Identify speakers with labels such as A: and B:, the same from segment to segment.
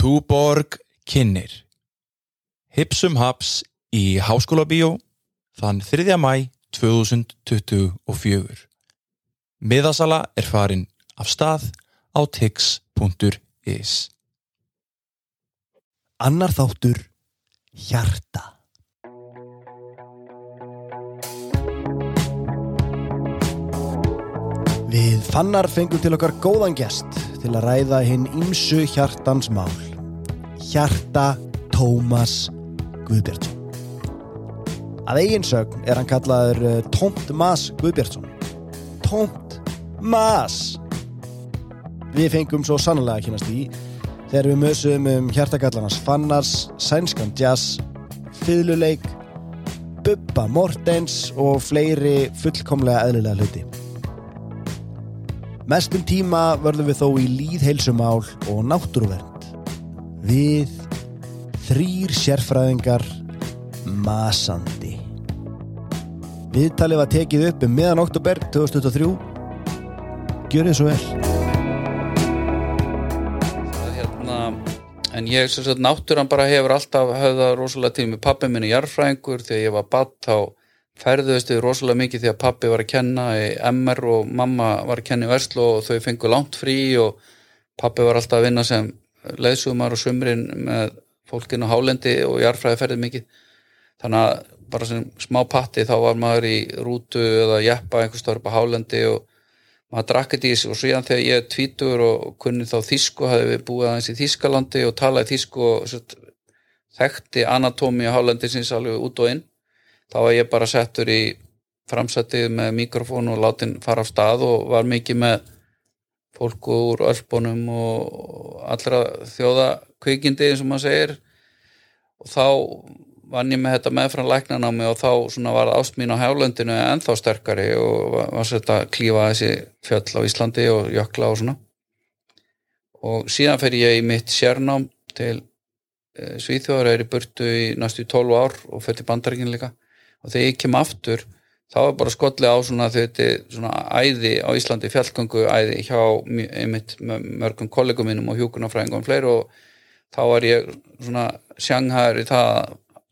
A: Túborg kynir Hipsum Haps í Háskóla Bíó þann 3. mæ 2024 Miðasala er farin af stað á tix.is
B: Annar þáttur Hjarta Við fannar fengum til okkar góðan gest til að ræða hinn ímsu hjartans mál. Hjarta Tómas Guðbjartsson. Að eigin sögn er hann kallaður eh, Tómt Mas Guðbjartsson. Tómt Mas! Við fengum svo sannlega að kynast í þegar við mösum um hjartagallarnas fannars, sænskan jazz, fiðluleik, Bubba Mortens og fleiri fullkomlega eðlilega hluti. Mestum tíma vörðum við þó í líðheilsumál og náttúruvernd. Við þrýr sérfræðingar masandi. Viðtalið var tekið upp um miðan oktober 2023. Gjör þið svo vel.
C: Hérna, en ég sem sagt náttúran bara hefur alltaf höfða rosalega með pappi minni jarfræðingur þegar ég var badd þá ferðuðist við rosalega mikið því að pappi var að kenna í MR og mamma var að kenna í Verslu og þau fengu langt frí og pappi var alltaf að vinna sem leiðsumar og sumrin með fólkinu hálendi og jarfræði ferði mikið. Þannig að bara sem smá patti þá var maður í rútu eða jeppa einhvers stór upp á hálendi og maður drakkið í þessu og síðan þegar ég er tvítur og kunni þá þísku hafði við búið aðeins í Þískalandi og talaði þísku og sett, þekkti anatómi á hálendi sinns alveg út og inn þá var ég bara settur í framsættið með mikrofón og látin fara á stað og var mikið með fólku úr öllbónum og allra þjóðakvikindi eins og maður segir. Og þá vann ég með þetta meðfram læknanámi og þá var ást mín á hálöndinu ennþá sterkari og var sett að klífa þessi fjöll á Íslandi og jökla og svona. Og síðan fer ég í mitt sérnám til Svíþjóðar er í burtu í næstu 12 ár og fer til bandaríkinn líka. Og þegar ég kem aftur þá er bara skollið á svona þetta svona æði á Íslandi, fjallgöngu æði hjá einmitt mörgum kollegum mínum og hjúkunarfræðingum og fleiri og þá var ég svona sjanghæður í það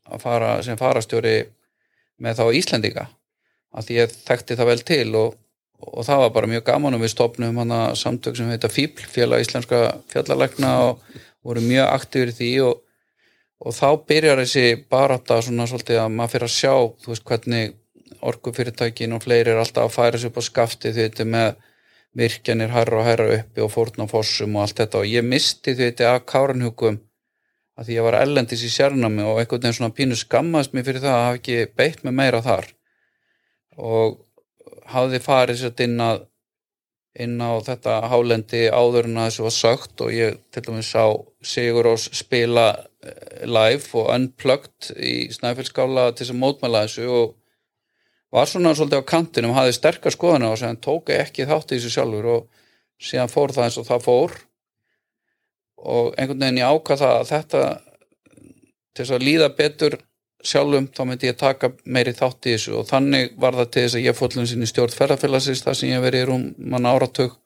C: að fara sem farastjóri með þá Íslandika að ég þekkti það vel til og, og það var bara mjög gaman og við stopnum hana samtök sem heita FÍBL, félag íslenska fjallalegna og voru mjög aktífur í því og og þá byrjar þessi barata svona svolítið að maður fyrir að sjá þú veist hvernig orkufyrirtækin og fleiri er alltaf að færa sér upp á skafti því þetta með virkjanir herra og herra uppi og fórn á fossum og allt þetta. Og ég misti því þetta að káranhjúkum að því ég var ellendis í sérnami og einhvern veginn svona pínu skammast mér fyrir það að hafa ekki beitt með meira þar. Og hafði farið sér inn inn á þetta hálendi áður en að þessu var sögt og ég til dæmis sá Sigur Ós spila live og unplugged í Snæfellskála til þess að mótmæla þessu og var svona svolítið á kantinum hafði sterkar skoðana og sem tók ekki þátt í þessu sjálfur og síðan fór það eins og það fór. Og einhvern veginn ég ákvað það að þetta til þess að líða betur sjálfum þá myndi ég taka meiri þátt í þessu. Og þannig var það til þess að ég fóllum sinni stjórn ferðarfélagsins þar sem ég verið í rúm mann áratug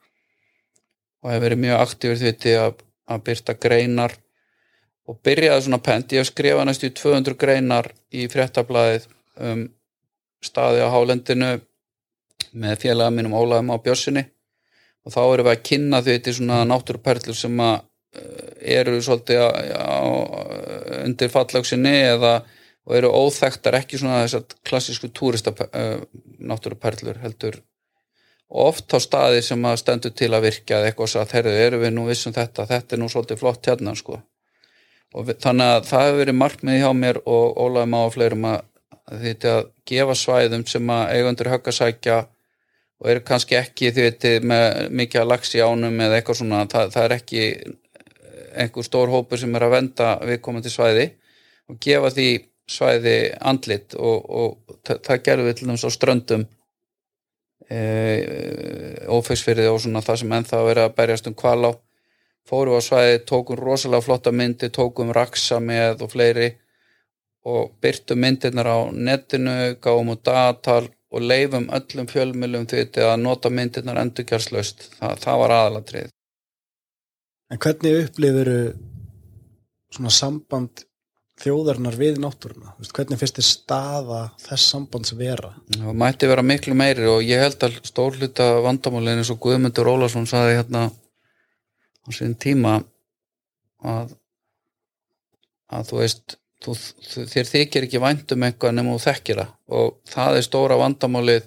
C: og hef verið mjög aktífur því að, að byrta greinar. Og byrjaði svona pent, ég hef skrifað næstu 200 greinar í fréttablaðið um staði á hálendinu með félaga mínum Ólaðum á Björsinni og þá erum við að kynna því þetta svona náttúruperlur sem að eru svolítið á, á, undir fallagsinni eða og eru óþekktar ekki svona þessar klassísku túrista uh, náttúruperlur heldur. Oft á staði sem að stendur til að virka eða eitthvað að herðu, eru við nú vissum þetta? Þetta er nú svolítið flott hérna sko. Og við, þannig að það hefur verið markmið hjá mér og ólægum á fleirum að þetta að gefa svæðum sem að eigundur höggasækja og eru kannski ekki því þetta með mikið að lags í ánum eða eitthvað svona, það, það er ekki einhver stór hópur sem er að venda viðkomandi svæði og gefa því svæði andlit og, og það, gerðum við til dæmis á ströndum e, ófegsfyrði og svona það sem ennþá verið að berjast um kvalá fóru á svæði, tókum rosalega flotta myndi tókum raksa með og fleiri og byrtu myndirnar á netinu, gáum út datal og leifum öllum fjölmjölum því að nota myndirnar endurkjárslaust það, það var aðalatrið
B: En hvernig upplifuru svona samband þjóðarinnar við náttúruna? Hvernig finnst þér staða þess sambands vera?
C: Það mætti vera miklu meiri og ég held að stórluta vandamálin eins og Guðmundur Ólason saði hérna á sín tíma að að þú veist þú, þér þykir ekki vænt um eitthvað nema þú þekkir það. Og það er stóra vandamálið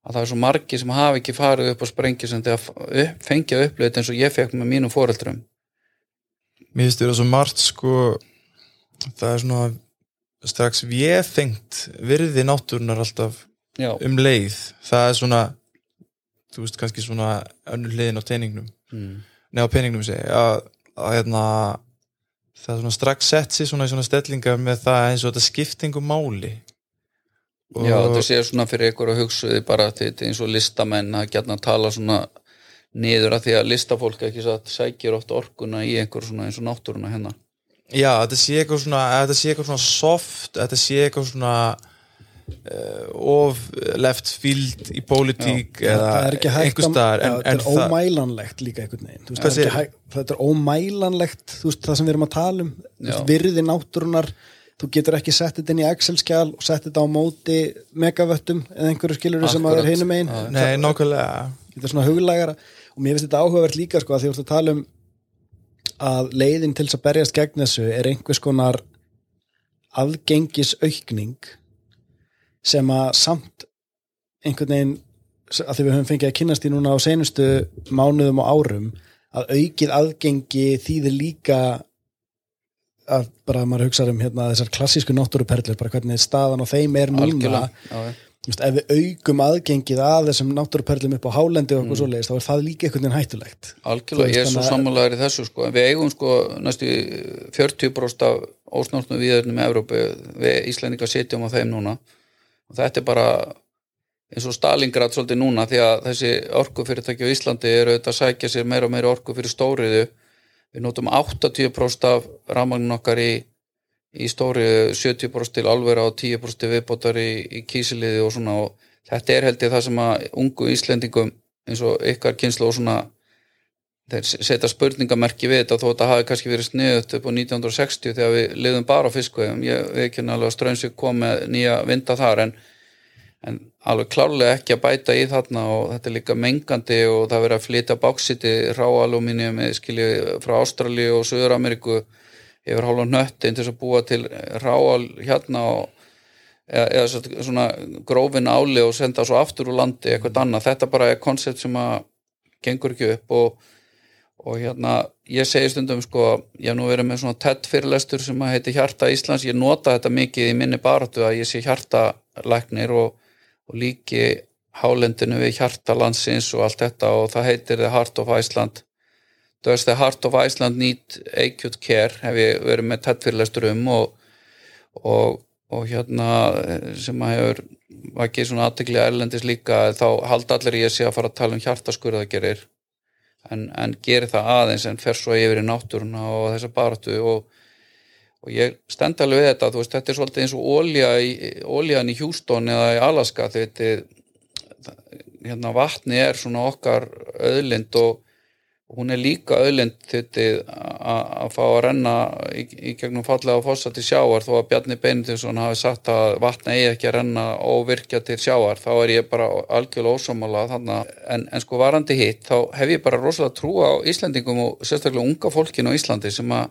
C: að það er svo margi sem hafi ekki farið upp á sprengi sem þegar upp, fengja upplöðið eins og ég fekk með mínum foreldrum.
A: Mér finnst þér svo margt sko það er svona strax véfengt virði náttúrunar alltaf
C: já,
A: um leið. Það er svona þú veist kannski svona önnur hliðin á teiningnum
C: mm.
A: neða á peningnum segi að, að hérna það svona strax sett sér svona í svona stellingar með það eins og þetta skiptingu máli. Og
C: já þetta sé svona fyrir ykkur að hugsuði bara þetta eins og listamenn að gætna að tala svona niður að því að listafólk ekki satt sækir oft orkuna í einhver svona eins og náttúruna hennar
A: já, þetta sé eitthvað svona þetta sé eitthvað svona soft þetta sé eitthvað svona of left field í pólitík eða
B: er
A: einhver
B: að-
A: en,
B: þetta er ómælanlegt líka einhvern veginn. Þetta er ómælanlegt það sem við erum að tala um. Veist, virði náttúrunar þú getur ekki sett þetta inn í Excel-skjál og sett þetta á móti megavöttum eða einhverju skilur sem að er hinum einn
C: Já.
A: nei, nákvæmlega.
B: þetta er svona huglægara. Og mér finnst þetta áhugavert líka sko að því þú ert að tala um að leiðin til þess að berjast gegn þessu er einhvers konar aðgengisaukning sem að samt einhvern veginn að því við höfum fengið að kynast í núna á seinustu mánuðum og árum að aukið aðgengi þýðir líka að bara maður hugsa um hérna þessar klassísku náttúruperlur, bara hvernig staðan á þeim er núna. Veist, ef við aukum aðgengið að þessum náttúruperlum upp á hálendi og
C: Mm.
B: eitthvað svoleiðis, þá er það líka einhvern veginn hættulegt.
C: Algjörlega, ég er svo sammálaður í þessu sko, við eigum sko næstu 40% af ósnortnum viðurnum í Evrópu, við Íslendingar sitjum á þeim núna og þetta er bara eins og Stalingrad svolítið núna því að þessi orkufyrirtæki á Íslandi eru auðvitað að sækja sér meira og meira orku fyrir stóriðu við notum 80% af rafmagnin okkar í, í stóri 70% til alvera og 10% til viðbótar í, í kísiliði og svona. Og þetta er held ég það sem að ungu Íslendingum eins og ykkar kynslu og svona þeir setja spurningamerki við þetta þó að þetta hafi kannski verið sniðut upp á 1960 þegar við liðum bara á fiskveðum ég veit ekki alveg að Strömsvík kom með nýja vinda þar en, en alveg klárlega ekki að bæta í þarna og þetta er líka mengandi og það verið að flytja báksiti ráalumínium skilji frá Ástralíu og Suður-Ameríku yfir hálfa nöttin til að búa til ráal hérna og eða, eða svo- svona grófin áli og senda svo aftur úr landi eitthvað annað, þetta bara er koncept sem að gengur ekki upp og, og hérna, ég segi stundum sko, ég hef nú verið með svona TED fyrirlestur sem að heiti Hjarta Íslands, ég nota þetta mikið í minni baratu að ég sé hjartalæknir og, og líki hálendinu við hjarta landsins og allt þetta. Og það heitir The Heart of Iceland. Does the Heart of Iceland need acute care hef ég verið með TED fyrirlestur um. Og, og, og hérna sem að hefur vakið svona aðtekli erlendis líka þá halda allir ég sé að fara að tala um hjartaskurðagerir en, en gerir það aðeins en fer svo yfir í náttúruna og þessa baratu og, og ég stend alveg við þetta veist, þetta er svolítið eins og ólja í, óljan í Houston eða í Alaska þetta er hérna vatni er svona okkar öðlind og hún er líka öðlind þetta að fá að renna í, í gegnum fallega fossa til sjáar þó að Bjarni Beintinsson hafi sagt að vatna eigi ekki að renna og virkja til sjáar þá er ég bara algjörlega ósámála en, en sko varandi hitt þá hef ég bara rosalega trú á Íslandingum og sérstaklega unga fólkinu á Íslandi sem að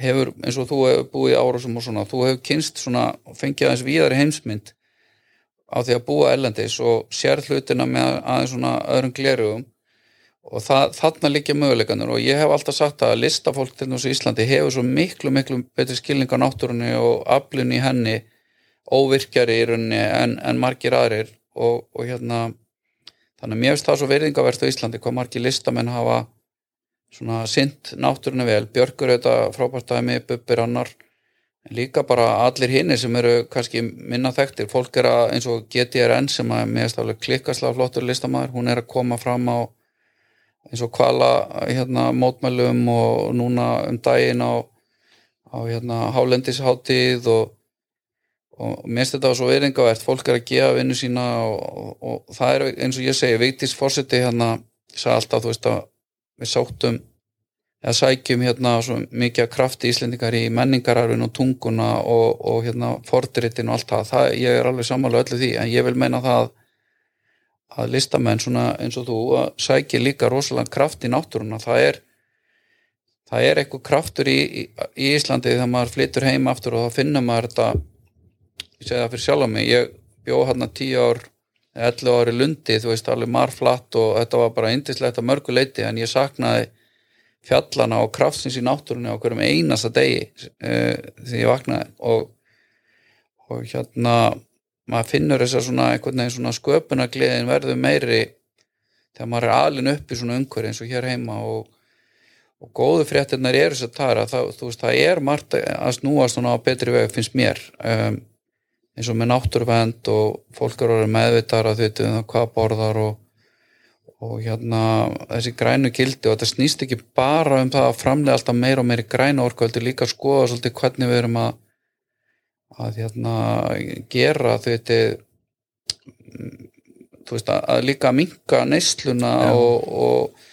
C: hefur eins og þú hefur búið í árásum og svona þú hefur kynst svona fengið aðeins víðari heimsmynd á því að búa ellendis og sér hlutina með aðeins svona öðrum glerugum og það, þarna liggja möguleikanur og ég hef alltaf sagt að listafólk til þessu Íslandi hefur svo miklu, miklu betri skilning á náttúrunni og aflunni í henni óvirkjari í rauninni en, en margir aðrir. Og, og hérna þannig að mér finnst það svo verðingavert á Íslandi hvað margir listamenn hafa svona sint náttúrunni vel. Björkur auðvitað frábært dæmi, Bubbir annar. En líka bara allir hinni sem eru kannski minna þekktir. Fólk er að eins og GTRN sem að mér finnst alveg klikkaslega flottur listamæður hún er að koma fram á eins og kvala hérna, mótmælum og núna um daginn á, á hérna, hálendisháttíð og, og mér finnst þetta svo veiringavert, fólk er að gefa vinnu sína og, og, og það er eins og ég segi, Vigdís Fórseti hérna sagði alltaf, þú veist að við sóttum eða sækjum hérna mikið af krafti íslendingar í menningararfin og tunguna og, hérna fordritin og allt það, það ég er alveg sammála öllu því en ég vil meina það að listamenn svona eins og þú að sækja líka rosalega kraft í náttúruna. Það er það er eitthvað kraftur í, í, í Íslandi þegar maður flyttur heim aftur og þá finnum maður þetta ég segi það fyrir sjálf á mig ég bjóð hérna tíu ár 11 ári lundi, þú veist, alveg marflatt og þetta var bara indislegt að mörgu leiti en ég saknaði fjallana og kraftsins í náttúrunni á hverjum einasta degi uh, því ég vaknaði. Og, og hérna maður finnur þess að svona, svona sköpunagliðin verður meiri þegar maður er alin upp í svona umhverju eins og hér heima og, og góðu fréttinnar eru þess að tara það, veist, það er margt að snúast svona á betri veg finnst mér. Um, eins og með náttúruvend og fólk eru meðvitað að þau um hvað borðar og og hérna þessi grænu kildi og þetta snýst ekki bara um það að framlega alltaf meira og meira græna orku, er líka að skoða svolítið hvernig við erum að að hérna gera þetta þú veist að, að líka minka neysluna og, og,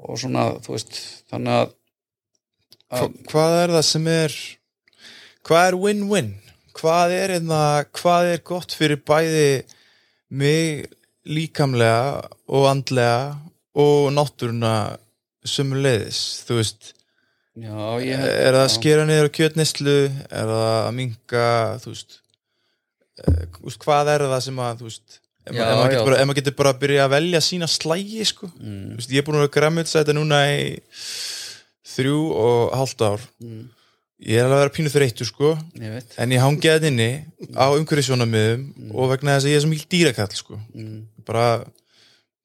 C: og svona þú veist þannig að,
A: að hvað er það sem er hvað er win-win? Hvað er einna, hérna, hvað er gott fyrir bæði mig líkamlega og andlega og náttúruna sumulegðis, þú veist
C: Já, ég,
A: er það að skera niður á kjötnistlu er það að minga þú veist, uh, hvað er það sem að veist ef
C: Já,
A: maður
C: já.
A: getur, bara- ef maður getur bara að byrja að velja sína slægi sko.
C: mm,
A: veist, ég er búin að vera græmjöldsa núna í þrjú og hálft ár.
C: Mm,
A: ég er alveg að vera pínu þreyttur sko.
C: Ég
A: en ég hangi að inni á umhverfisjónamiðum og vegna þess að ég er svo mikil dýrakall sko.
C: Mm,
A: bara,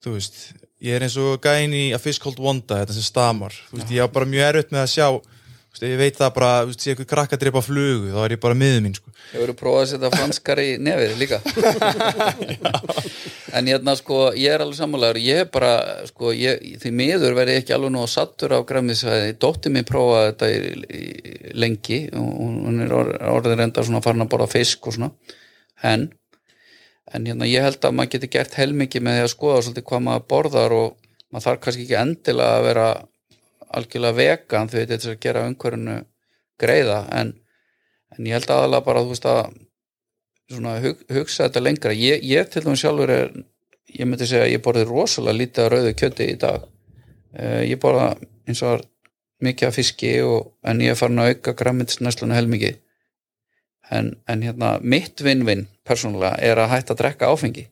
A: þú veist ég er eins og gæin í A Fish Called Wanda þetta sem stamar, þú veist, ég á bara mjög erfitt með að sjá, þú veist, ég veit það bara þú veist, ég eitthvað krakka að drepa flugu, þá er ég bara miður mín, sko,
C: Hefur þú prófað að setja franskar í nefið líka? en hérna sko, ég er alveg sammálaður, ég er bara, sko, ég, því miður verði ég ekki alveg nú að sattur á græmiðsvæði, dótti mér prófaði þetta í, í, lengi, og hún er or- orðin reynda svona farin að borða fisk og svona, en, en hérna ég held að maður geti gert heilmikið með því að skoða svolítið hvað maður borðar og maður þarf kannski ekki endilega að vera algjörlega vegan því þetta er að gera umhverfinu greiða, en en ég held aðalega bara þú veist að svona hug, hugsa þetta lengra. Ég, ég til dæmis sjálfur er ég myndi segja að ég borði rosalega lítið að rauðu kjöti í dag. Uh, ég borða eins og mikið af fiski og, en ég er farin að auka græmitisnæsluna helmikið en, en hérna mitt vinn-vinn persónulega er að hætta að drekka áfengi.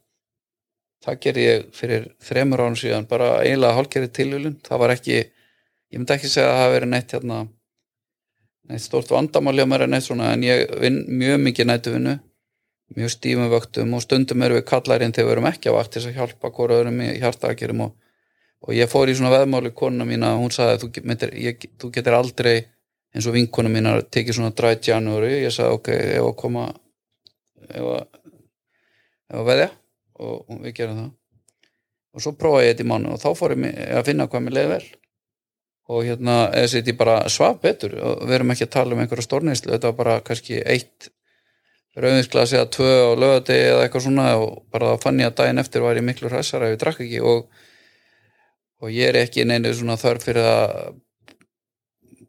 C: Það ger ég fyrir þremur árum síðan bara eiginlega hálfgerði tilvílun það var ekki, ég myndi ekki segja að það hafi verið neitt hérna neitt stort vandamáli á mér en neitt svona en ég vinn mjög mikið nætuvinnu mjög stífum vöktum og stundum erum við kallarinn þegar við erum ekki á vakt til að hjálpa hvora öðrum í hjartaðakirum og, og ég fór í svona veðmáli konuna mína, hún sagði þú, myndir, ég, þú getur aldrei eins og vinkona mína tekið svona drætt janúri, ég sagði ok, ef að koma ef að ef að veðja og, og við gerum það. Og svo prófaði ég þetta í mánu og þá fór ég að finna hvað mér leiði vel. Og hérna, eða sitt ég bara svaf betur. Og við erum ekki að tala um einhverja stórneyslu, þetta var bara kannski eitt rauðinsglasi eða tvö á lögadegi eða eitthvað svona. Og bara þá fann ég að daginn eftir var ég miklu hræsara ef ég drakk ekki. Og, og ég er ekki neinu svona þörf fyrir að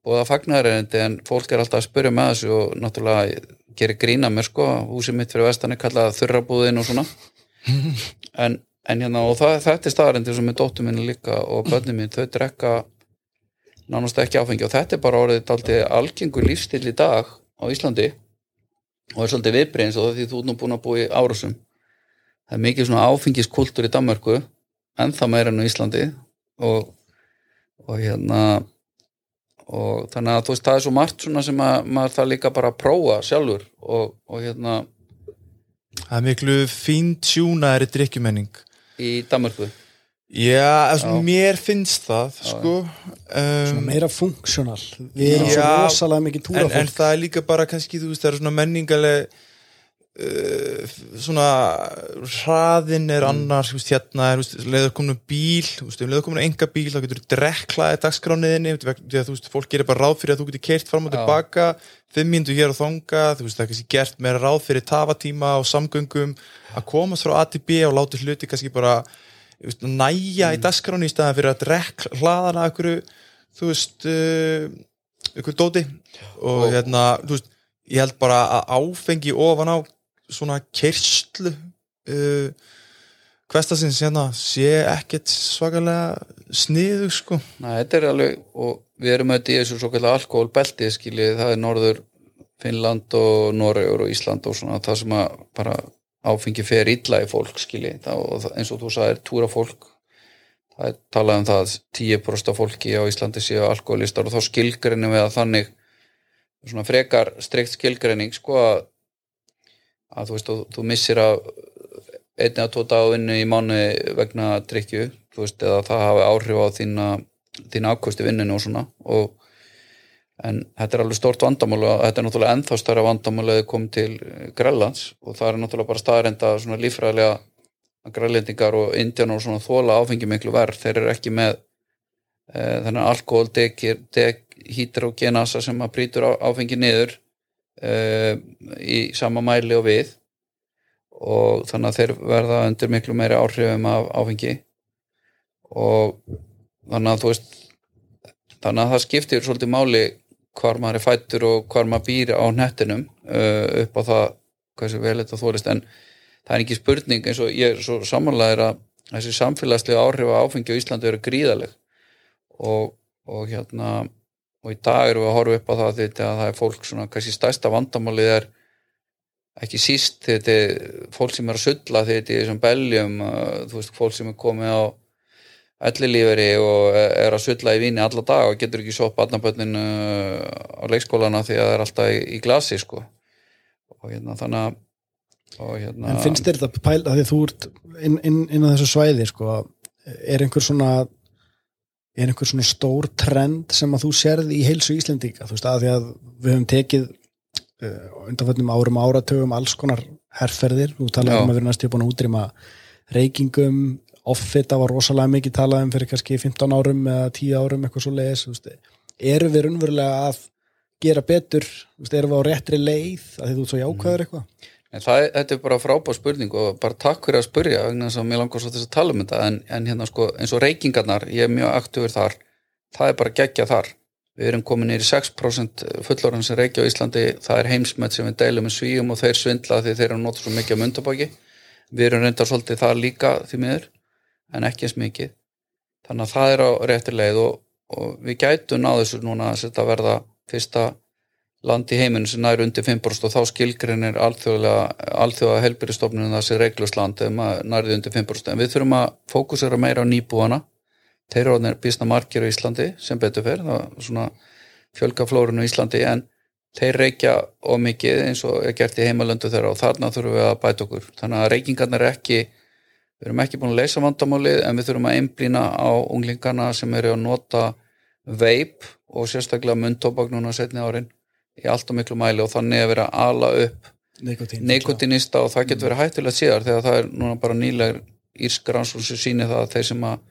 C: búða fagnaðarendi en fólk er alltaf að spyrja með þessu og náttúrulega gerir grína mér sko, húsið mitt fyrir vestan er kallað þurrabúðin og svona. En, en hérna og það, þetta er staðarendi sem með dóttur minni líka og börnum mín, þau drekka nánast ekki áfengi og þetta er bara orðið daldið algengur lífstil í dag á Íslandi og er svolítið viðbreyns og því þú ert nú búin að búa í árásum. Það er mikið svona áfengiskultur í Danmörku en það meira enn á Íslandi og, og hérna og þannig að þú veist það er svo margt svona sem að maður það líka bara að prófa sjálfur og, og hérna
A: það er miklu fín tjúnaðri drikkjumenning
C: í Danmörku?
A: Já, já.
C: Já.
A: mér finnst það sko
B: Svona
A: um,
B: meira funksjónal. Við erum svo
A: Já,
B: rosalega mikið
A: en,
B: túrafólk.
A: en það er líka bara kannski, þú veist, það er svona menningaleg uh, svona hraðin er annar, þú veist, hérna er, leiður komin bíl, komin enga bíl, þá getur þú drekklaði dagskrániðinni, því að þú veist, fólk gerir bara ráð fyrir að þú getur keirt fram og tilbaka fimm mínútur hér og þanga, þú veist, það er kannski gert meira ráð fyrir tafatíma og samgöngum að komast frá A til B og láta hluti kannski bara veist, næja í dagskráni í staðan fyrir að drekk hlaðana okkur þú veist uh, ykkur dóti. Og, hérna, þú veist, ég held bara að áfengi ofan á svona kerslu uh, hverstasins hérna sé ekkert svakalega sniðu sko.
C: Næ, þetta er alveg, og við erum auðvitað í þessu svo kallar alkoholbelti, skiljið, það er norður Finnland og Noregur og Ísland og svona það sem að bara áfengi fer illa í fólk, skiljið, og eins og þú sagðir, túra fólk það er talað um það 10% af fólki á Íslandi séu alkoholistar og þá skilgrinni við að þannig svona frekar streikt skilgrinning sko að, að þú veist, þú, þú missir að einni að tóta á vinnu í mánu vegna drikju, þú veist, eða það hafi áhrif á þína, þína afkosti vinninu og svona. Og en þetta er alveg stort vandamál og þetta er náttúrulega ennþá stærra vandamál eða komið til Grellands og það er náttúrulega bara staðrenda svona lífræðilega að grælendingar og indjánar og svona þóla áfengi miklu verð, þeir eru ekki með e, þennan alkohol dehydrogenasa sem að brítur á, áfengi niður í sama mæli og við. Og þannig að þeir verða undir miklu meiri áhrifum af áfengi. Og þannig að þú veist þannig að það skiptir svolítið máli hvar maður er fættur og hvar maður býr á nettinum uh, upp á það hversu vel þetta þólist en það er ekki spurning eins og ég er svo samanlegaður að þessi samfélagslega áhrif á áfengi á Íslandi eru gríðaleg og, og hérna og í dag eru við að horfa upp á það því að það er fólk svona, kannski stærsta vandamálið er ekki síst þetta er fólk sem er að sulla þetta er þessum beljum þú veist, fólk sem er komið á ellilíferi og er að sulla í víni alla dag og getur ekki sopa aðnaböndin á leikskólana því að það er alltaf í glasi sko. Og hérna þannig að
B: Hérna... En finnst þér þetta pæl að því þú ert inn, inn, inn á þessu svæði sko, er einhver svona er einhver svona stór trend sem að þú sérði í heilsu Íslendinga? Þú veist að því að við höfum tekið uh, undanfætnum árum áratögum alls konar herrferðir, þú talaði um að vera næstu búin að útrýma reykingum. Offita var rosalega mikið talað um fyrir kannski 15 árum eða 10 árum eitthvað svo leiðis, eru við raunverulega að gera betur, eru við á réttri leið? Að því þú svo jákvæður eitthvað
C: En það, þetta er bara frábár spurning og bara takk fyrir að spurja vegna þess að mér langar svo þess að tala um þetta en, en hérna sko eins og reykingarnar, ég er mjög aktífur þar, það er bara gegja þar. Við erum komin nýri 6% fullorðan sem reykja á Íslandi, það er heimsmet sem við deilum með svíum og þeir svindla því þeir eru notið svo mikið að myndabaki. Við erum reyndar svolítið það líka því miður en ekki eins mikið. Þannig að það er á réttir leið og, og við gætu náðu þessu núna að verða fyrsta land í heiminu sem næri undir 5% og þá skilgrinir alþjóða helbyrjastofnunum það sé reglust land ef maður nærið undir 5% en við þurfum að fókusera meira á nýbúana. Þeir eru bísna margir á Íslandi sem betur fer, það er svona fjölgaflórun á Íslandi en þeir reykja ómikið eins og er gert í heimalöndu þeirra og þarna þurfum við að bæta okkur. Þannig að reykingarna er ekki við erum ekki búin að leysa vandamálið en við þurfum að einblýna á unglingarna sem eru að nota veip og sérstaklega mundtóbak núna setni árin í allt og miklu mæli og þannig að vera að ala upp neikotinista og það getur verið hættilegt síðar þegar það er núna bara nýlegar írskaransvon sem sýnir það að þeir sem að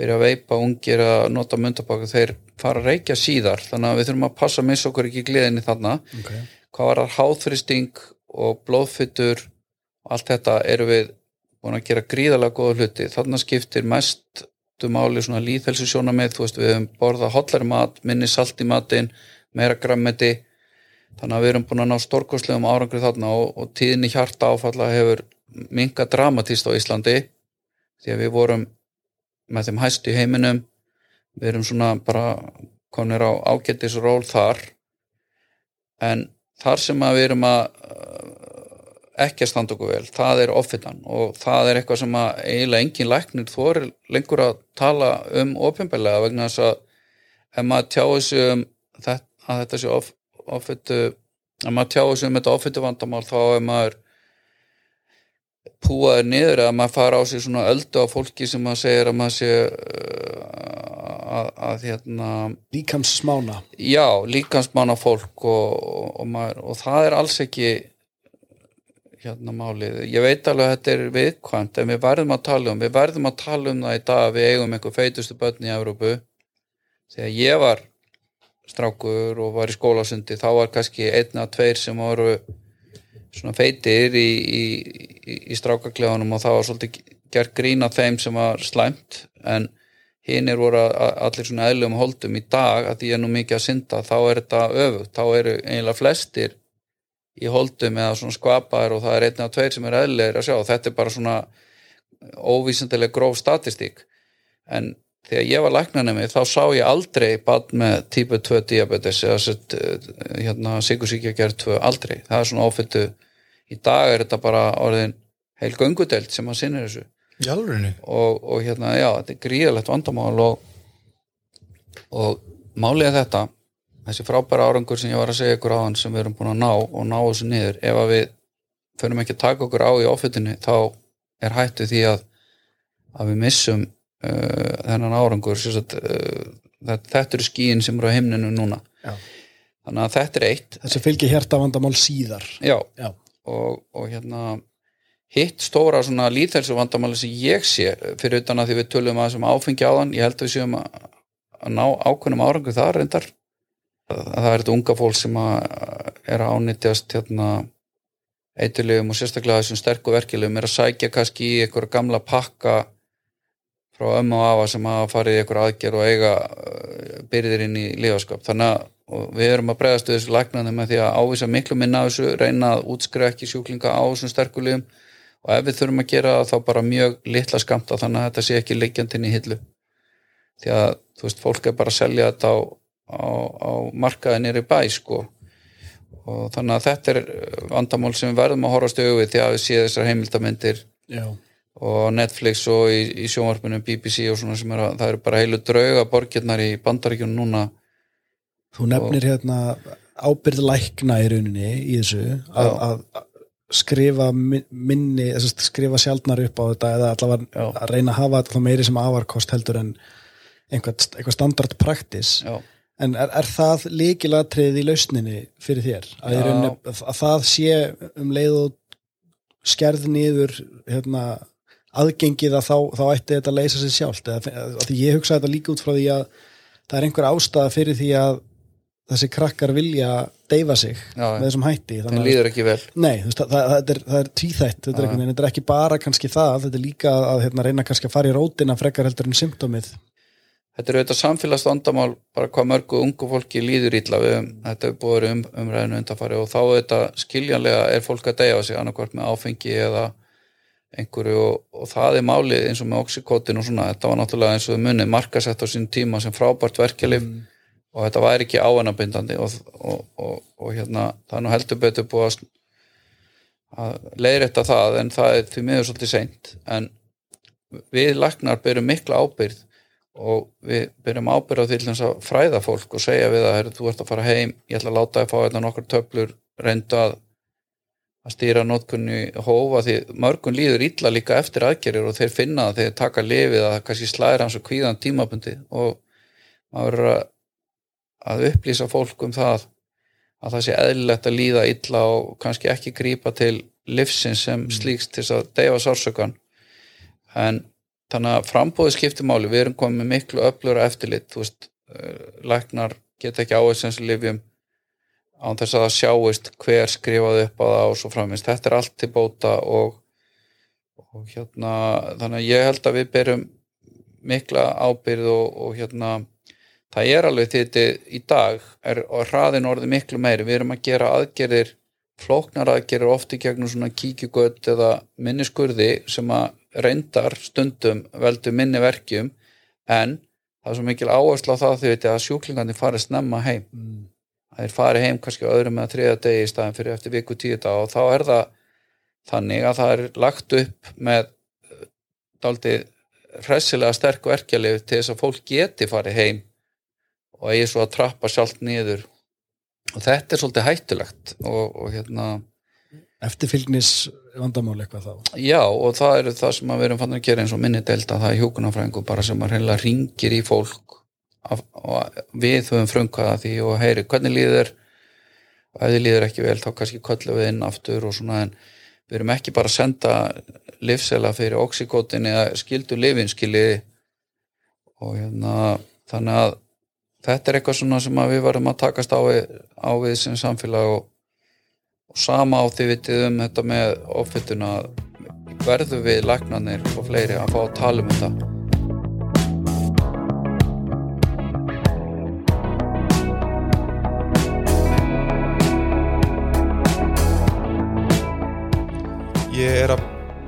C: byrja að veipa ungir að nota myndabaka þeir fara að reykja síðar. Þannig að við þurfum að passa að missa okkur ekki gleðinni þarna. Okay. hvað var það háþristing og blóðfyttur og allt þetta eru við búin að gera gríðalega góða hluti. Þarna skiptir mest máli svona líðhelsusjóna með þú veist við hefum borðað hotlari mat, minni salt í matin meira grammeti þannig að við erum búin að ná stórkoslegum árangri þarna og, og tíðinni hjarta áfalla hefur minga dramatíst á Íslandi. Því að við vorum með þeim hæst í heiminum. Við erum svona bara konir á ágættisról þar. En þar sem að við erum að ekki að standa okkur vel, það er offitan. Og það er eitthvað sem að eiginlega engin læknir þor lengur að tala um ofinbeglega vegna þess að ef maður tjáði sig um þetta, að þetta sé of, ofittu að maður tjáu sig um þetta ofittu vandamál þá er maður púaður niður að maður fara á sig svona öldu á fólki sem maður segir að maður sé uh, að, að hérna
B: líkamsmána.
C: Já, líkamsmána fólk og, og, og, maður, og það er alls ekki hérna málið. Ég veit alveg að þetta er viðkvæmt en við verðum að tala um, við verðum að tala um það í dag að við eigum einhver feitustu börn í Európu þegar ég var strákur og var í skólasundi þá var kannski einna tveir sem voru svona feitir í, í, í, í strákaklefunum og það var svolítið gert grína þeim sem var slæmt. En hinnir voru að- að- allir svona eðlum holdum í dag að því ég er nú mikið að synda þá er þetta öfugt, þá eru eiginlega flestir í holdum eða svona skvapaðir og það er einn eða tveir sem er eðlilegir að sjá, þetta er bara svona óvísindileg gróf statistík. En þegar ég var læknanemi þá sá ég aldrei bann með típu 2 diabetes eða sett, hérna, sigursíkja gerð 2 aldrei, það er svona áfittu í dag er þetta bara orðin heil göngudelt sem að sinni þessu.
A: Alvegni
C: og, og hérna, já, þetta er gríðalegt vandamál og, og málið er þetta. Þessi frábæra árangur sem ég var að segja ykkur áðan sem við erum búin að ná og ná þessu niður ef að við förum ekki að taka okkur á í ofitinu þá er hættu því að að við missum þennan árangur sagt, uh, þetta, eru skíin sem eru á himninu núna.
B: Já.
C: þannig að þetta er eitt.
B: Þessi fylgir hérta vandamál síðar.
C: Já,
B: já,
C: og, og hérna hitt stóra svona líðhelsu vandamáli sem ég sé fyrir utan að því við tölum að sem áfengi á þann, ég held að við séum að, að ná ákveðnum árangu þar reyndar. Að það er þetta unga fólk sem að er að ánýttjast hérna eiturlegum og sérstaklega þessum sterku verkilegum er að sækja kannski í einhverja gamla pakka frá ömmu og afa sem að farið í einhverja aðgerð og eiga uh, byrðir inn í lifaskap þannig að við erum að bregðast við þessu læknandi með því að ávisa miklu minna af þessu reyna að útskrifa ekki sjúklinga á þessum sterkulegum og ef við þurfum að gera það þá bara mjög litla skamta þannig að þetta sé ekki liggjandinn í hillu. Því að þú veist, fólk er bara að selja þetta á, á, á markaði nýri bæ sko. Og þannig að þetta er vandamál sem við verðum að horfast auðvið því að við séð þessar heimildamindir
B: já,
C: og Netflix og í, í sjónvarpinu BBC og svona sem er að það eru bara heilu drauga borgirnar í bandaríkjunum núna.
B: Þú nefnir hérna ábyrð lækna í rauninni í þessu að, að skrifa min- minni, skrifa sjaldnar upp á þetta eða allavega að reyna að hafa þá meiri sem afarkost heldur en einhvað, standard practice.
C: Já,
B: en er, er það líkilatrið í lausninni fyrir þér? Að, rauninni, að, að það sé um leið og skerð niður hérna, aðgengið að þá, þá ætti þetta að leysa sig sjálft. Eða, því ég hugsa þetta líka út frá því að það er einhver ástæða fyrir því að þessi krakkar vilja deyfa sig
C: Já,
B: með þessum hætti. Þannig
C: líður ekki vel.
B: Nei, veist, það, það, er, það er tvíþætt þetta er, þetta er ekki bara kannski það þetta er líka að hérna, reyna kannski að fara í rótina frekar heldur en symptomið
C: Þetta er auðvitað samfélags vandamál bara hvað mörgu ungu fólki líður ítla við, þetta er búið um, umræðinu undanfari og þá auðvitað skiljanlega er fólk að deyja sig annarkvort með áfengi eða einhverju og, og það er málið eins og með oxykotin og svona, þetta var náttúrulega eins og munið markasett á sín tíma sem frábært verkjalif og þetta væri ekki áhennabindandi og, og, og, og hérna það er nú heldur betur búið að, að leiðrétta það en það er því miður svolítið seint. En við læknar berum mikla ábyrgð og við byrjum ábyrgð á því til þess að fræða fólk og segja við heyrðu, þú ert að fara heim ég ætla að láta þið fá þetta nokkur töflur reyndu að, að stýra nótkunni hófa því mörgun líður illa líka eftir aðgerir og þeir finna það þegar þeir taka lifið að kannski slæðir hans og kvíðan tímabundi og maður verður að, að upplýsa fólk um það að það sé eðlilegt að líða illa og kannski ekki grípa til livsins sem slíks til þess að deyfa sársökan en þannig að frambóði skiptir máli, við erum komið miklu öflura eftirlit, þú veist uh, læknar geta ekki áhersens lifjum án þess að það sjáist hver skrifaði upp á það og svo framins þetta er allt til bóta og, og hérna, þannig að ég held að við berum mikla ábyrð og, og hérna það er alveg þetta í dag er og hraðin orðið miklu meiri, við erum að gera aðgerðir flóknar aðgerðir oft í gegnum svona kíkjugöld eða minniskurði sem að reyndar stundum veldu minni verkjum en það er svo mikil áherslu á það því að sjúklingandi farið snemma heim.
B: Mm.
C: Þeir fari heim kannski öðrum eða þriða degi í staðin fyrir eftir viku tíu dag og þá er það þannig að það er lagt upp með eh, daldið hressilega sterk verkjalið til þess að fólk geti farið heim og eigi svo að trappa sjálft niður. Og þetta er svolítið hættulegt og, og hérna
B: eftirfylgnis vandamál eitthvað þá?
C: Já, og það er það sem við erum fann að gera eins og minni delta, það er hjókunarfræðingu bara sem að reynilega ringir í fólk og við höfum frumkvæða því og heyri, hvernig líður og ef þið líður ekki vel þá kannski köllum við inn aftur og svona en við erum ekki bara að senda livsela fyrir oxykotin eða skildu lifinskili og hérna þannig að þetta er eitthvað svona sem við varum að takast á við, á við sem samfélag og og sama á því vitið um þetta með offituna verðum við læknanir og fleiri að fá að tala um þetta
A: ég er að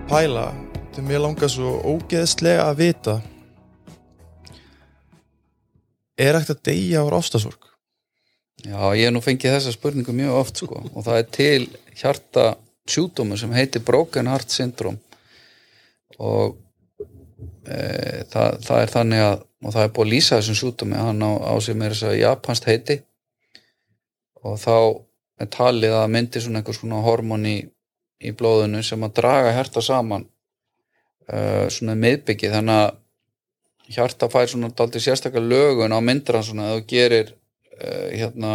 A: pæla þegar mér langar svo ógeðslega að vita er ekkert að deyja ára ástasorg
C: Já, ég hef nú fengið þessa spurningu mjög oft sko og það er til hjarta sjúdómu sem heitir Broken Heart Syndrome. Og e, það, það er þannig að og það er búið að lýsa þessum sjúdómi hann á, á sig með þess að japanst heiti. Og þá er talið að myndi svona einhvers svona hormón í, blóðinu sem að draga hjarta saman uh, svona miðbyggi þannig að hjarta fær svona daldi sérstaklega lögun á myndran svona að þú gerir uh, hérna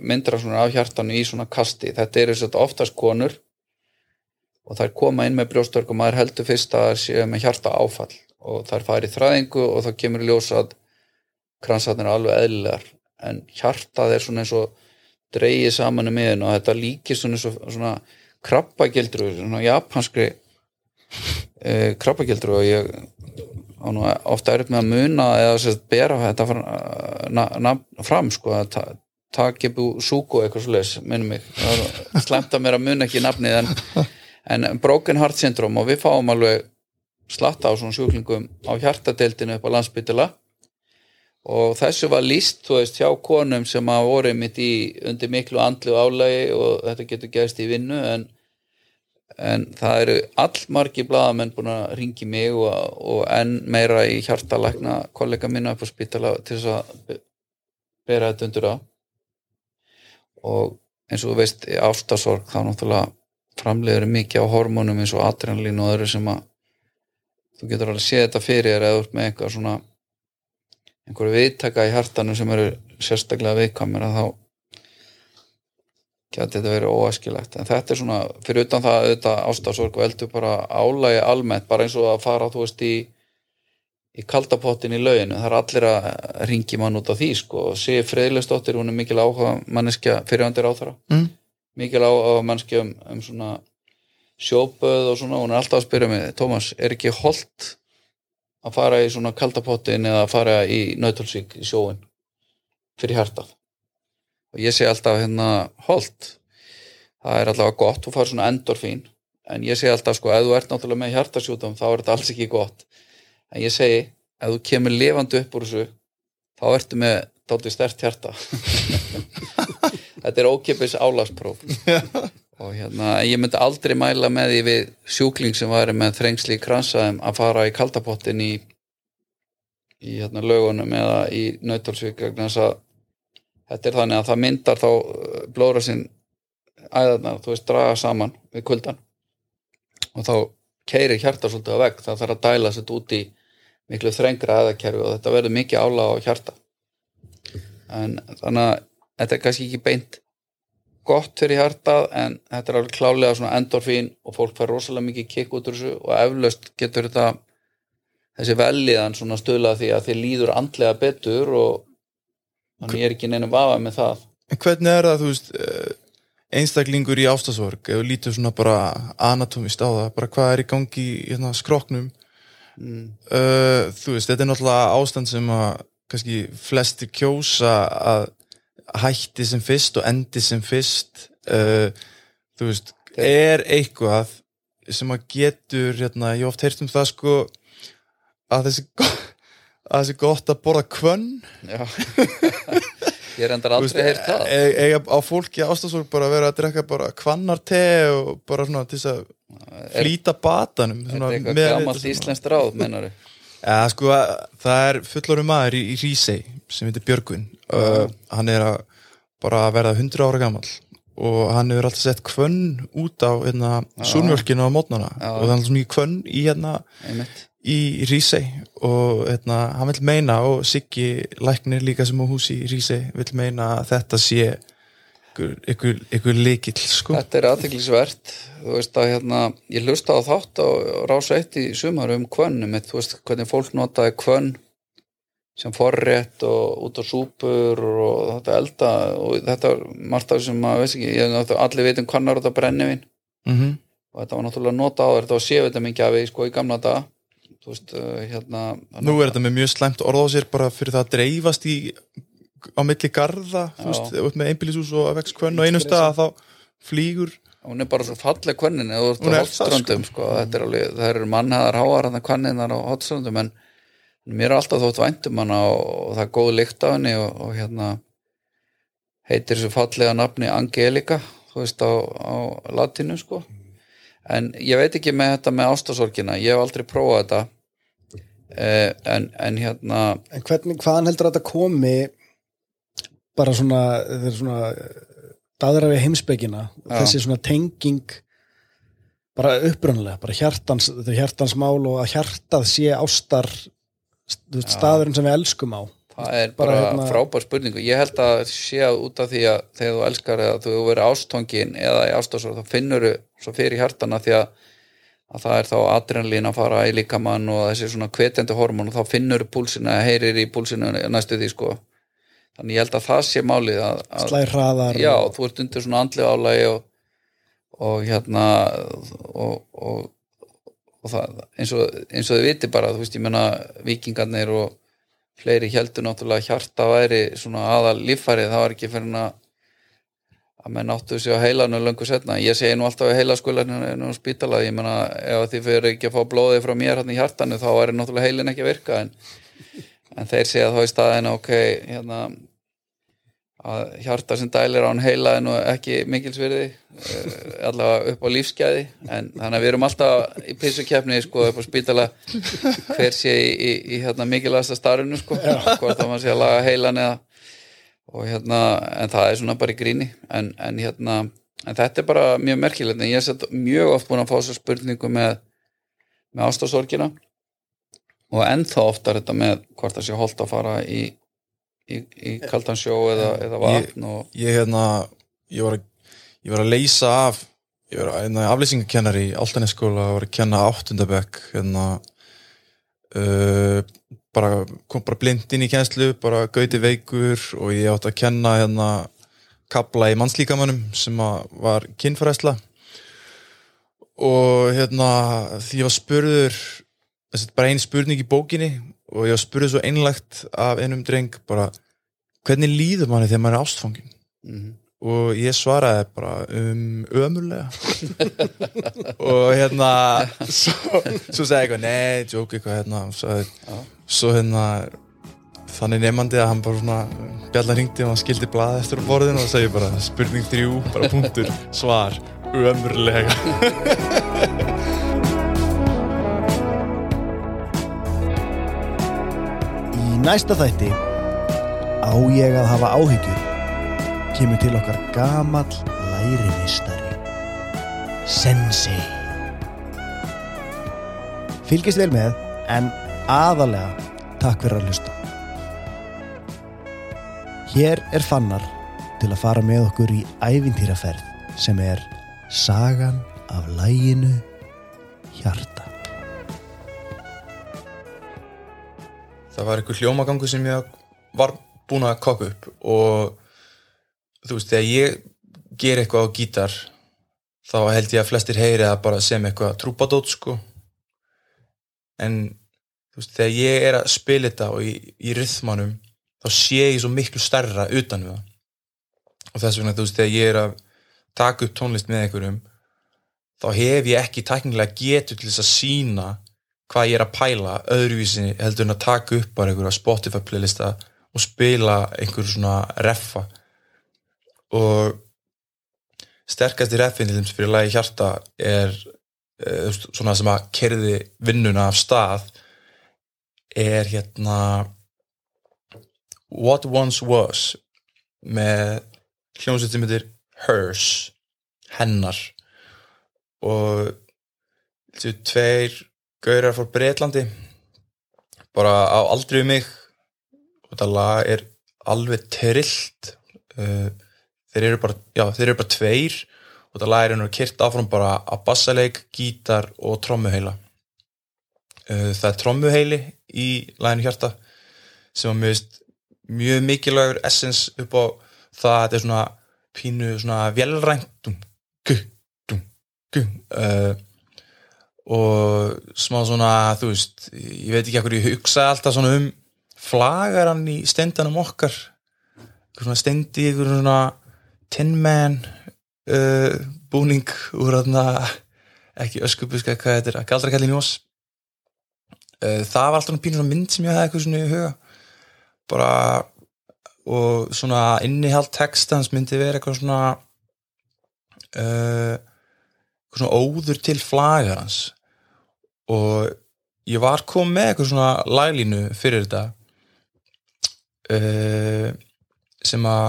C: myndran svona af hjartanu í svona kasti. Þetta eru svona oftast konur og þær koma inn með brjóstörk og maður heldur fyrst að það sé með hjarta áfall og þær fari í þræðingu og þá kemur í ljós að kransatnir er alveg eðlilegar. En hjartað er svona eins og dreigið saman um miðun og þetta líkist svona, svona, svona krabbagildru svona japanskri e, krabbagildru og ég ofta er upp með að muna eða sérst, bera þetta fram, na, na, fram sko að ta, takibu suko eitthvað leis minnum mig, það slemt að mér að muna ekki nafnið en, en broken heart syndrome og við fáum alveg slatta á svona sjúklingum á hjartadeildinu upp á landsbytila og þessu var líst, þú veist, hjá konum sem að voru mitt í undir miklu andlu álægi og þetta getur gerst í vinnu en, en það eru allmargi bladamenn búin að ringi mig og, og enn meira í hjartalækna kollega minna upp á spítala til þess að bera þetta undur á. Og eins og þú veist, ástasorg þá náttúrulega framleiður mikið á hormónum eins og adrenalín og öðru sem að þú getur alveg séð þetta fyrir eða út með eitthvað svona einhverju viðtaka í hartanum sem eru sérstaklega viðkamir að þá geti þetta verið óæskilegt. En þetta er svona, fyrir utan það auðvitað ástafsorg og eldur bara álægi almennt, bara eins og að fara þú veist í í kaldapottin í lauginu, það er allir að ringi mann út af því sko, og sé Freyðlistóttir, hún er mikil áhuga manneskja fyrirhandir á þara
A: mm.
C: mikil áhuga manneskja um, um svona sjóböð og svona, hún er alltaf að spyrja mig Tómas, er ekki holdt að fara í svona kaldapottin eða að fara í nautalsík í sjóin fyrir hjartað. Og ég segi alltaf hérna holdt það er alltaf gott, þú fara svona endorfín. En ég segi alltaf sko, ef þú ert náttúrulega með hjartasjútum þá er þetta alls ekki gott. En ég segi, ef þú kemur lifandi upp úr þessu þá ertu með dálítið stert hjarta. Þetta er ókipis álagspróf og hérna, ég myndi aldrei mæla með því við sjúkling sem væri með þrengsli í kransaðum að fara í kaldapottin í í hérna lögunum eða í nautalsvík að þetta er þannig að það myndar þá blóra sinn æðarnar, þú veist, draga saman við kuldan og þá keirir hjarta svolítið á vegg, það þarf að dæla sér út í miklu þrengra æðakerfi og þetta verður mikið ála á hjarta en þannig að þetta er kannski ekki beint gott fyrir hjartað en þetta er alveg klálega svona endorfín og fólk fær rosalega mikið kikk út úr þessu og eflaust getur þetta þessi velliðan svona stöla því að þið líður andlega betur og þannig er ekki neina vafa með það.
A: En hvernig er það, þú veist eh, einstaklingur í ástasorg ef þú lítur svona bara anatomist á það bara hvað er í gangi í hérna, skroknum
C: mm.
A: uh, þú veist, þetta er náttúrulega ástand sem að kannski flesti kjósa að hætti sem fyrst og endi sem fyrst uh, þú veist, er eitthvað sem að getur hérna, ég oft heyrt um það sko að þessi að þessi gott að borða kvönn
C: Já. Ég er endar aldrei heyrt það.
A: e- eiga á fólki ástafsvöld bara að vera að drekka bara kvannar te og bara svona til þess að flýta batanum
C: Er þetta eitthvað gammalt íslenskt ráð, mennar
A: Ja, sko, það er fullorinn maður í, í Rísei sem heitir Björgvin uh, hann er að bara að verða 100 ára gammal og hann hefur alltaf sett kvönn út á hérna, súrmjölkinu á mótnana. Og það er alltaf mikið kvönn í hérna
C: einmitt.
A: í Rísei og hérna, hann vil meina og Siggi læknir líka sem á húsi í Rísei vil meina að þetta sé ykkur, líkill sko.
C: Þetta er aðteklisvert þú veist að hérna, ég hlusta á þátt á rása eitt í sumar um kvönnum þú veist hvernig fólk notaði kvönn sem forrétt og út á súpur og þetta elda og þetta er margt af þessum maður veist ekki, allir veitum hvannar þetta brennivinn
A: mm
C: og þetta var náttúrulega nota á þetta var sévitamin gjafi sko í gamla daga. Þú veist uh, hérna
A: Nú er þetta með mjög slæmt orð á sér bara fyrir það að dreifast í á milli
C: Já.
A: veist, út með einbýlishús og vex kvönn og einum stað að þá flýgur
C: hún er bara svo falleg kvennin eða þú ert á
A: er
C: hotströndum sko. þetta er alveg, það eru mannhaðar háar hann kvenninnar á hotströndum en mér er alltaf þótt væntum hana og, það er góð lykt af henni og, og hérna heitir þessu fallega nafni Angelika þú veist á, á latinu sko. En ég veit ekki með þetta með ástasorgina ég hef aldrei prófað þetta eh, en, en hérna
B: En hvernig, hvaðan heldur þetta komi bara svona, þetta er svona daðra við heimsbyggina þessi svona tenging bara upprunlega, bara hjartans hjartans mál og að hjartað sé ástar veist, staðurinn sem við elskum á
C: Það er
B: Bara
C: bara,
B: hérna-
C: frábær spurningu. Ég held að sé að út af því að þegar þú elskar eða þú verið ástongin eða í ástasor þá finnur þú svo fyrir hjartana því að, að það er þá adrenalín að fara í líkamann og þessi svona hvetjandi hormón og þá finnur þú púlsina, heyrir í púlsinu næstu því sko. Þannig ég held að það sé málið að, að
B: slæð hraðar
C: já,
B: og,
C: þú ert undir svona andlega álægi og, og hérna og, og, og það, eins og eins og þið viti bara, þú veist, ég menna vikingarnir og fleiri heldur náttúrulega hjarta væri svona aðal líffærið, það var ekki fyrir að að menn áttu sig á heilanu löngu setna, ég segi nú alltaf að heila skularinn á spítala, ég menna ef þið fyrir ekki að fá blóðið frá mér hann í hjartanu þá væri náttúrulega heilin ekki að virka. En, en þeir segja þá í staðinu ok, hérna að hjarta sem dælir án heila nú ekki mikilsverði uh, allavega upp á lífsgæði. En þannig að við erum alltaf í pissukefni sko upp á spítala. Hver sé í, í, í hérna mikilvægasta starfinu sko, hvort að maður sé að laga heilan eða og hérna, en það er svona bara í gríni. En, en hérna, en þetta er bara mjög merkilegt, en ég er sett mjög oft búin að fá svo spurningu með með ástasorgina. Og ennþá oftar þetta með hvort það sé holdt að fara í í, í kaldan sjó eða, eða vatn og
A: ég hérna ég var að, ég var að leysa af ég var að hérna, afleysingakennari í Altanesskóla og var að kenna áttundabekk hérna uh, bara, kom bara blind inn í kennslu bara gauti veikur og ég átti að kenna hérna kapla í mannslíkamannum sem var kynfræsla og hérna því ég var spurður bara ein spurning í bókinni og ég var spurður svo einlægt af einum dreng bara hvernig líður manni þegar maður er ástfangin
C: Mhm.
A: og ég svaraði bara um ömurlega. Og hérna svo, svo sagði ég eitthvað, nei, joke eitthvað hérna, sagði, svo hérna þannig nefandi að hann bara svona bjallar hringdi og hann skildi blaði eftir á borðinu og segi bara spurning þrjú, bara punktur svar, ömurlega
B: næsta þætti á ég að hafa áhyggjur. Kemur til okkar gamall lærimistari Sensei. Fylgist vel með en aðalega takk fyrir að hlusta. Hér er fannar til að fara með okkur í ævintýraferð sem er sagan af læginu hjarta
A: það var einhver hljómagangu sem ég var búin að kokka upp og þú veist, þegar ég ger eitthvað á gítar þá held ég að flestir heyri að bara sem eitthvað trúpadót sko. En þú veist, þegar ég er að spila þetta og í, í rythmanum þá sé ég svo miklu stærra utan við það. Og þess vegna, þú veist, þegar ég er að taka upp tónlist með einhverjum þá hef ég ekki tæknilega getur til þess að sína hvað ég er að pæla öðruvísi heldur en að taka upp bara einhverja Spotify playlista og spila einhver svona reffa. Og sterkasti reffin til þess fyrir lagi hjarta er uh, svona sem að kerði vinnuna af stað er hérna What Once Was með hljómsveitum heitir Hers hennar. Og þessu tveir gaurar frá Breitlandi bara á aldrei um mig. Og þetta lag er alveg trillt. Uh, þeir eru bara, já, þeir eru bara tveir. Og þetta lag er einhverjum kyrt áfram bara á bassaleik, gítar og trommuheila. Uh, það er trommuheili í laginu hjarta sem að mjög, mjög mikilvægur essence upp á það að þetta er svona pínu svona velrænt dum, gu, dum, gu. Uh, og smá svona, þú veist ég veit ekki hvað ég hugsa alltaf svona um flagaran í stendanum okkar. Svona stendi, eitthvað svona tin man uh, búning úr þarna ekki öskubuska, hvað þetta er, galdrakallin Jós uh, það var alltaf pínur mynd sem ég hefði eitthvað svona í huga. Bara og svona innihald textans myndi vera eitthvað svona uh, svona óður til flagarans og ég var komið með eitthvað svona laglínu fyrir þetta uh, sem að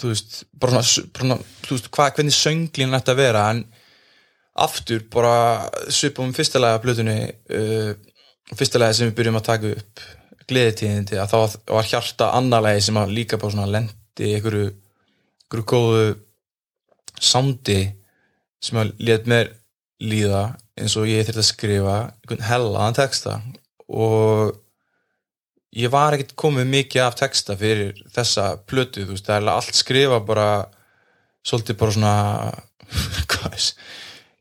A: þú veist, bara svona, bara, þú veist hvað, hvernig sönglín að vera en aftur bara svipum fyrsta lega blötunni uh, fyrsta lega sem við byrjum að taka upp gleðitíðindi að þá var hjarta annarlegi sem að líka bara svona lendi einhverju, einhverju góðu sándi sem að let mér líða eins og ég þurfti að skrifa einhvern hellaðan texta. Og ég var ekkert komið mikið af texta fyrir þessa plötu, þú veist, það er allt skrifa bara svolítið bara svona hvað er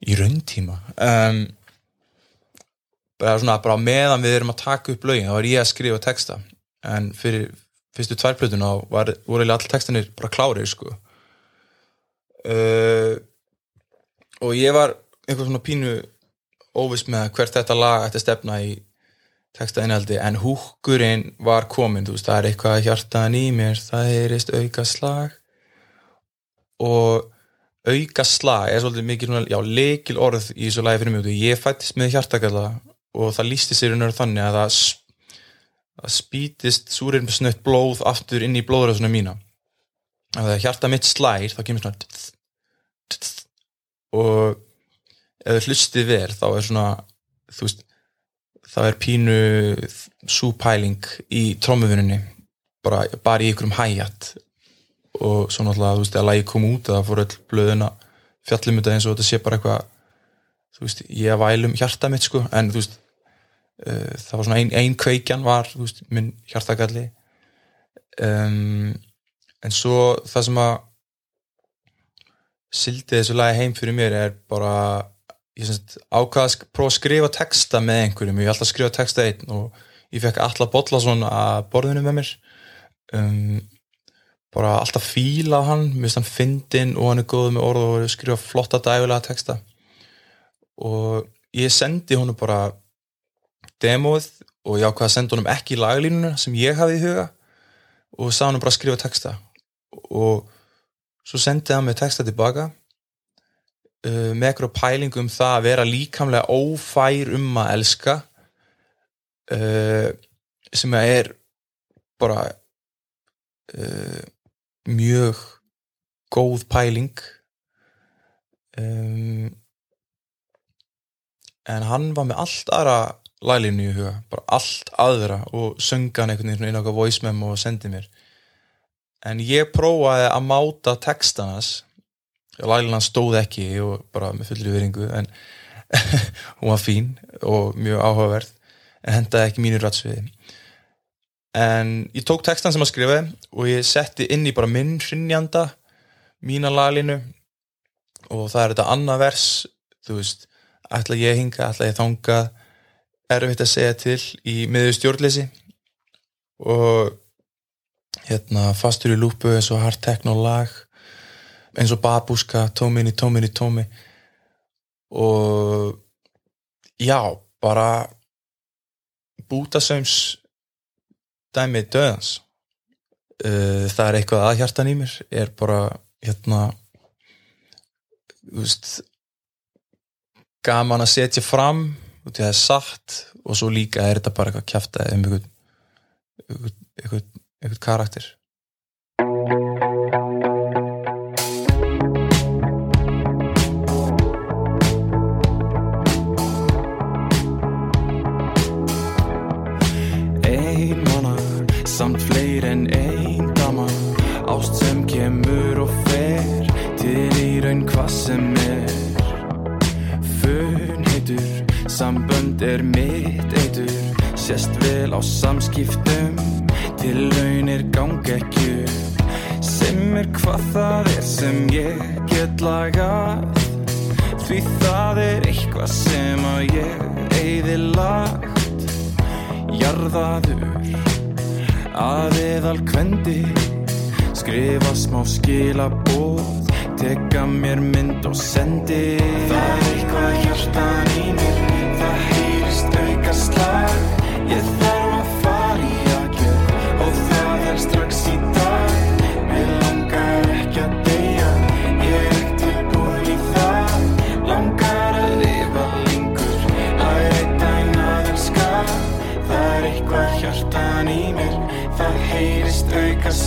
A: í rauntíma. Um, bara svona bara meðan við erum að taka upp lögin þá var ég að skrifa texta. En fyrir fyrstu tværplötuna var, voru allir textanir bara klárið sko. Uh, og ég var eitthvað svona pínu óvist með hvert þetta lag ætti að stefna í textaðinaldi en húkurinn var komin þú veist það er eitthvað hjartan í mér það heyrist auka slag. Og auka slag er svolítið mikið já, leikil orð í þessu lagi fyrir mjög ég fættist með hjartakalla og það lísti sér unnur þannig að það, það spítist súrir með snött blóð aftur inn í blóðröðsuna mína. Að það hjarta mitt slær þá kemur svona og það hlustið verð þá er svona veist það er pínu súpæling í trómuvinunni bara, bara í ykkurum hægjat og svo náttúrulega þú veist að lagi kom út það fór öll blöðuna fjallum þetta eins og þetta sé bara eitthvað þú veist ég vælum hjarta mitt sko. En þú veist uh, það var svona ein, ein kveikjan var þú veist minn hjartakalli um, en svo það sem að sildi þessu lagi heim fyrir mér er bara ákvaða að prófa að skrifa texta með einhverjum, ég hef alltaf skrifað texta einn og ég fekk alltaf Bollason að borðinu með mér. Um, bara alltaf fíla hann. Finnst hann fyndin og hann er góð með orð og skrifa flotta dægulega texta. Og ég sendi honum bara demóið og ég ákvaða að senda honum ekki laglínuna sem ég hafði í huga og sá hann bara að skrifa texta. Og svo sendið hann með texta tilbaka uh, með eitthvað pælingum um það að vera líkamlega ófær um að elska uh, sem er bara uh, mjög góð pæling. Um, en hann var með allt aðra lælinu í huga, bara allt aðra og sönga hann einhvern veginn inn á voice memo og sendið mér. En ég prófaði að máta textanas lælina stóð ekki og bara með fulli viðringu en hún var fín og mjög áhugaverð en hendaði ekki mínu rætsviði en ég tók textan sem að skrifa og ég setti inn í bara minn hrinnjanda mína lælinu og það er þetta annað vers þú veist, ætla ég hinga ætla ég þanga erfitt að segja til í miður stjórnleysi og hérna fastur í lúpu eins og hard techno lag eins og babúska, tóminni, tóminni, tómi og já, bara bútasaums dæmið döðans uh, það er eitthvað að hjartan í mér er bara hérna veist gaman að setja fram í það er satt og svo líka er þetta bara eitthvað kæftað um einhvern einhvern, einhvern karakter
D: sambönd er mitt eitur. Sest vel á samskiptum. Til raunir gang ekki Sem er hvað það er sem ég get lagað. Því það er eitthvað sem að ég eyði lagt. Jarðaður að eðal kvendi. Skrifa smá skilabóð
A: Teka mér mynd og sendi. Það er eitthvað hjartan í mér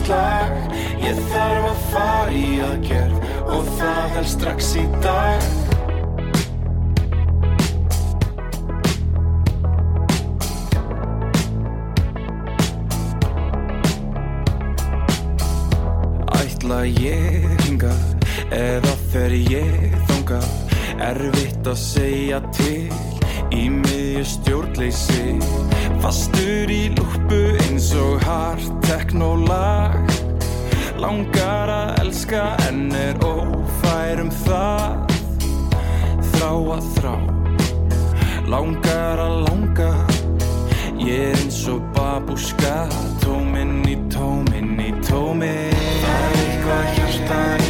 A: slag. Ég þarf að fara í aðgjör Og það er strax í dag ég hingað Eða fer ég þangað? Erfitt að segja til Í miðju stjórnleysi. Fastur í lúpu eins og hart teknólag Langar að elska en er ófær um það. Þrá að þrá. Langar að langa. Ég er eins og babúska. Tóminn í tóminn í tóminn Það er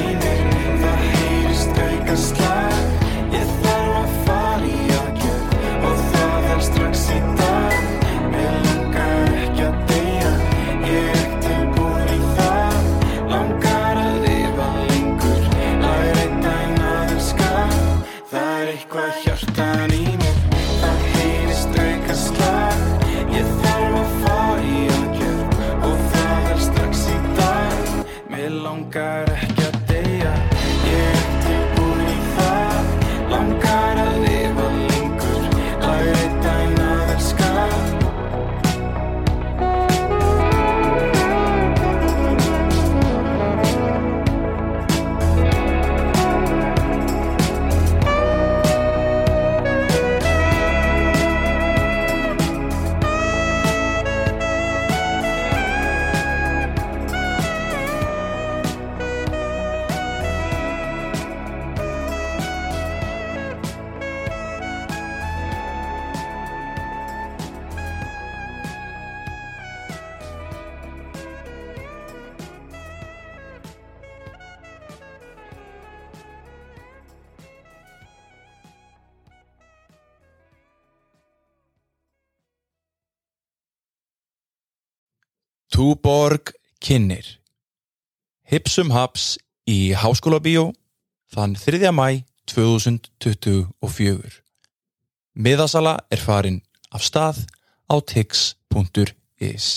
E: kynir Hipsum Haps í Háskóla Bíó þann 3. mæ 2024 Miðasala er farin af stað á tix.is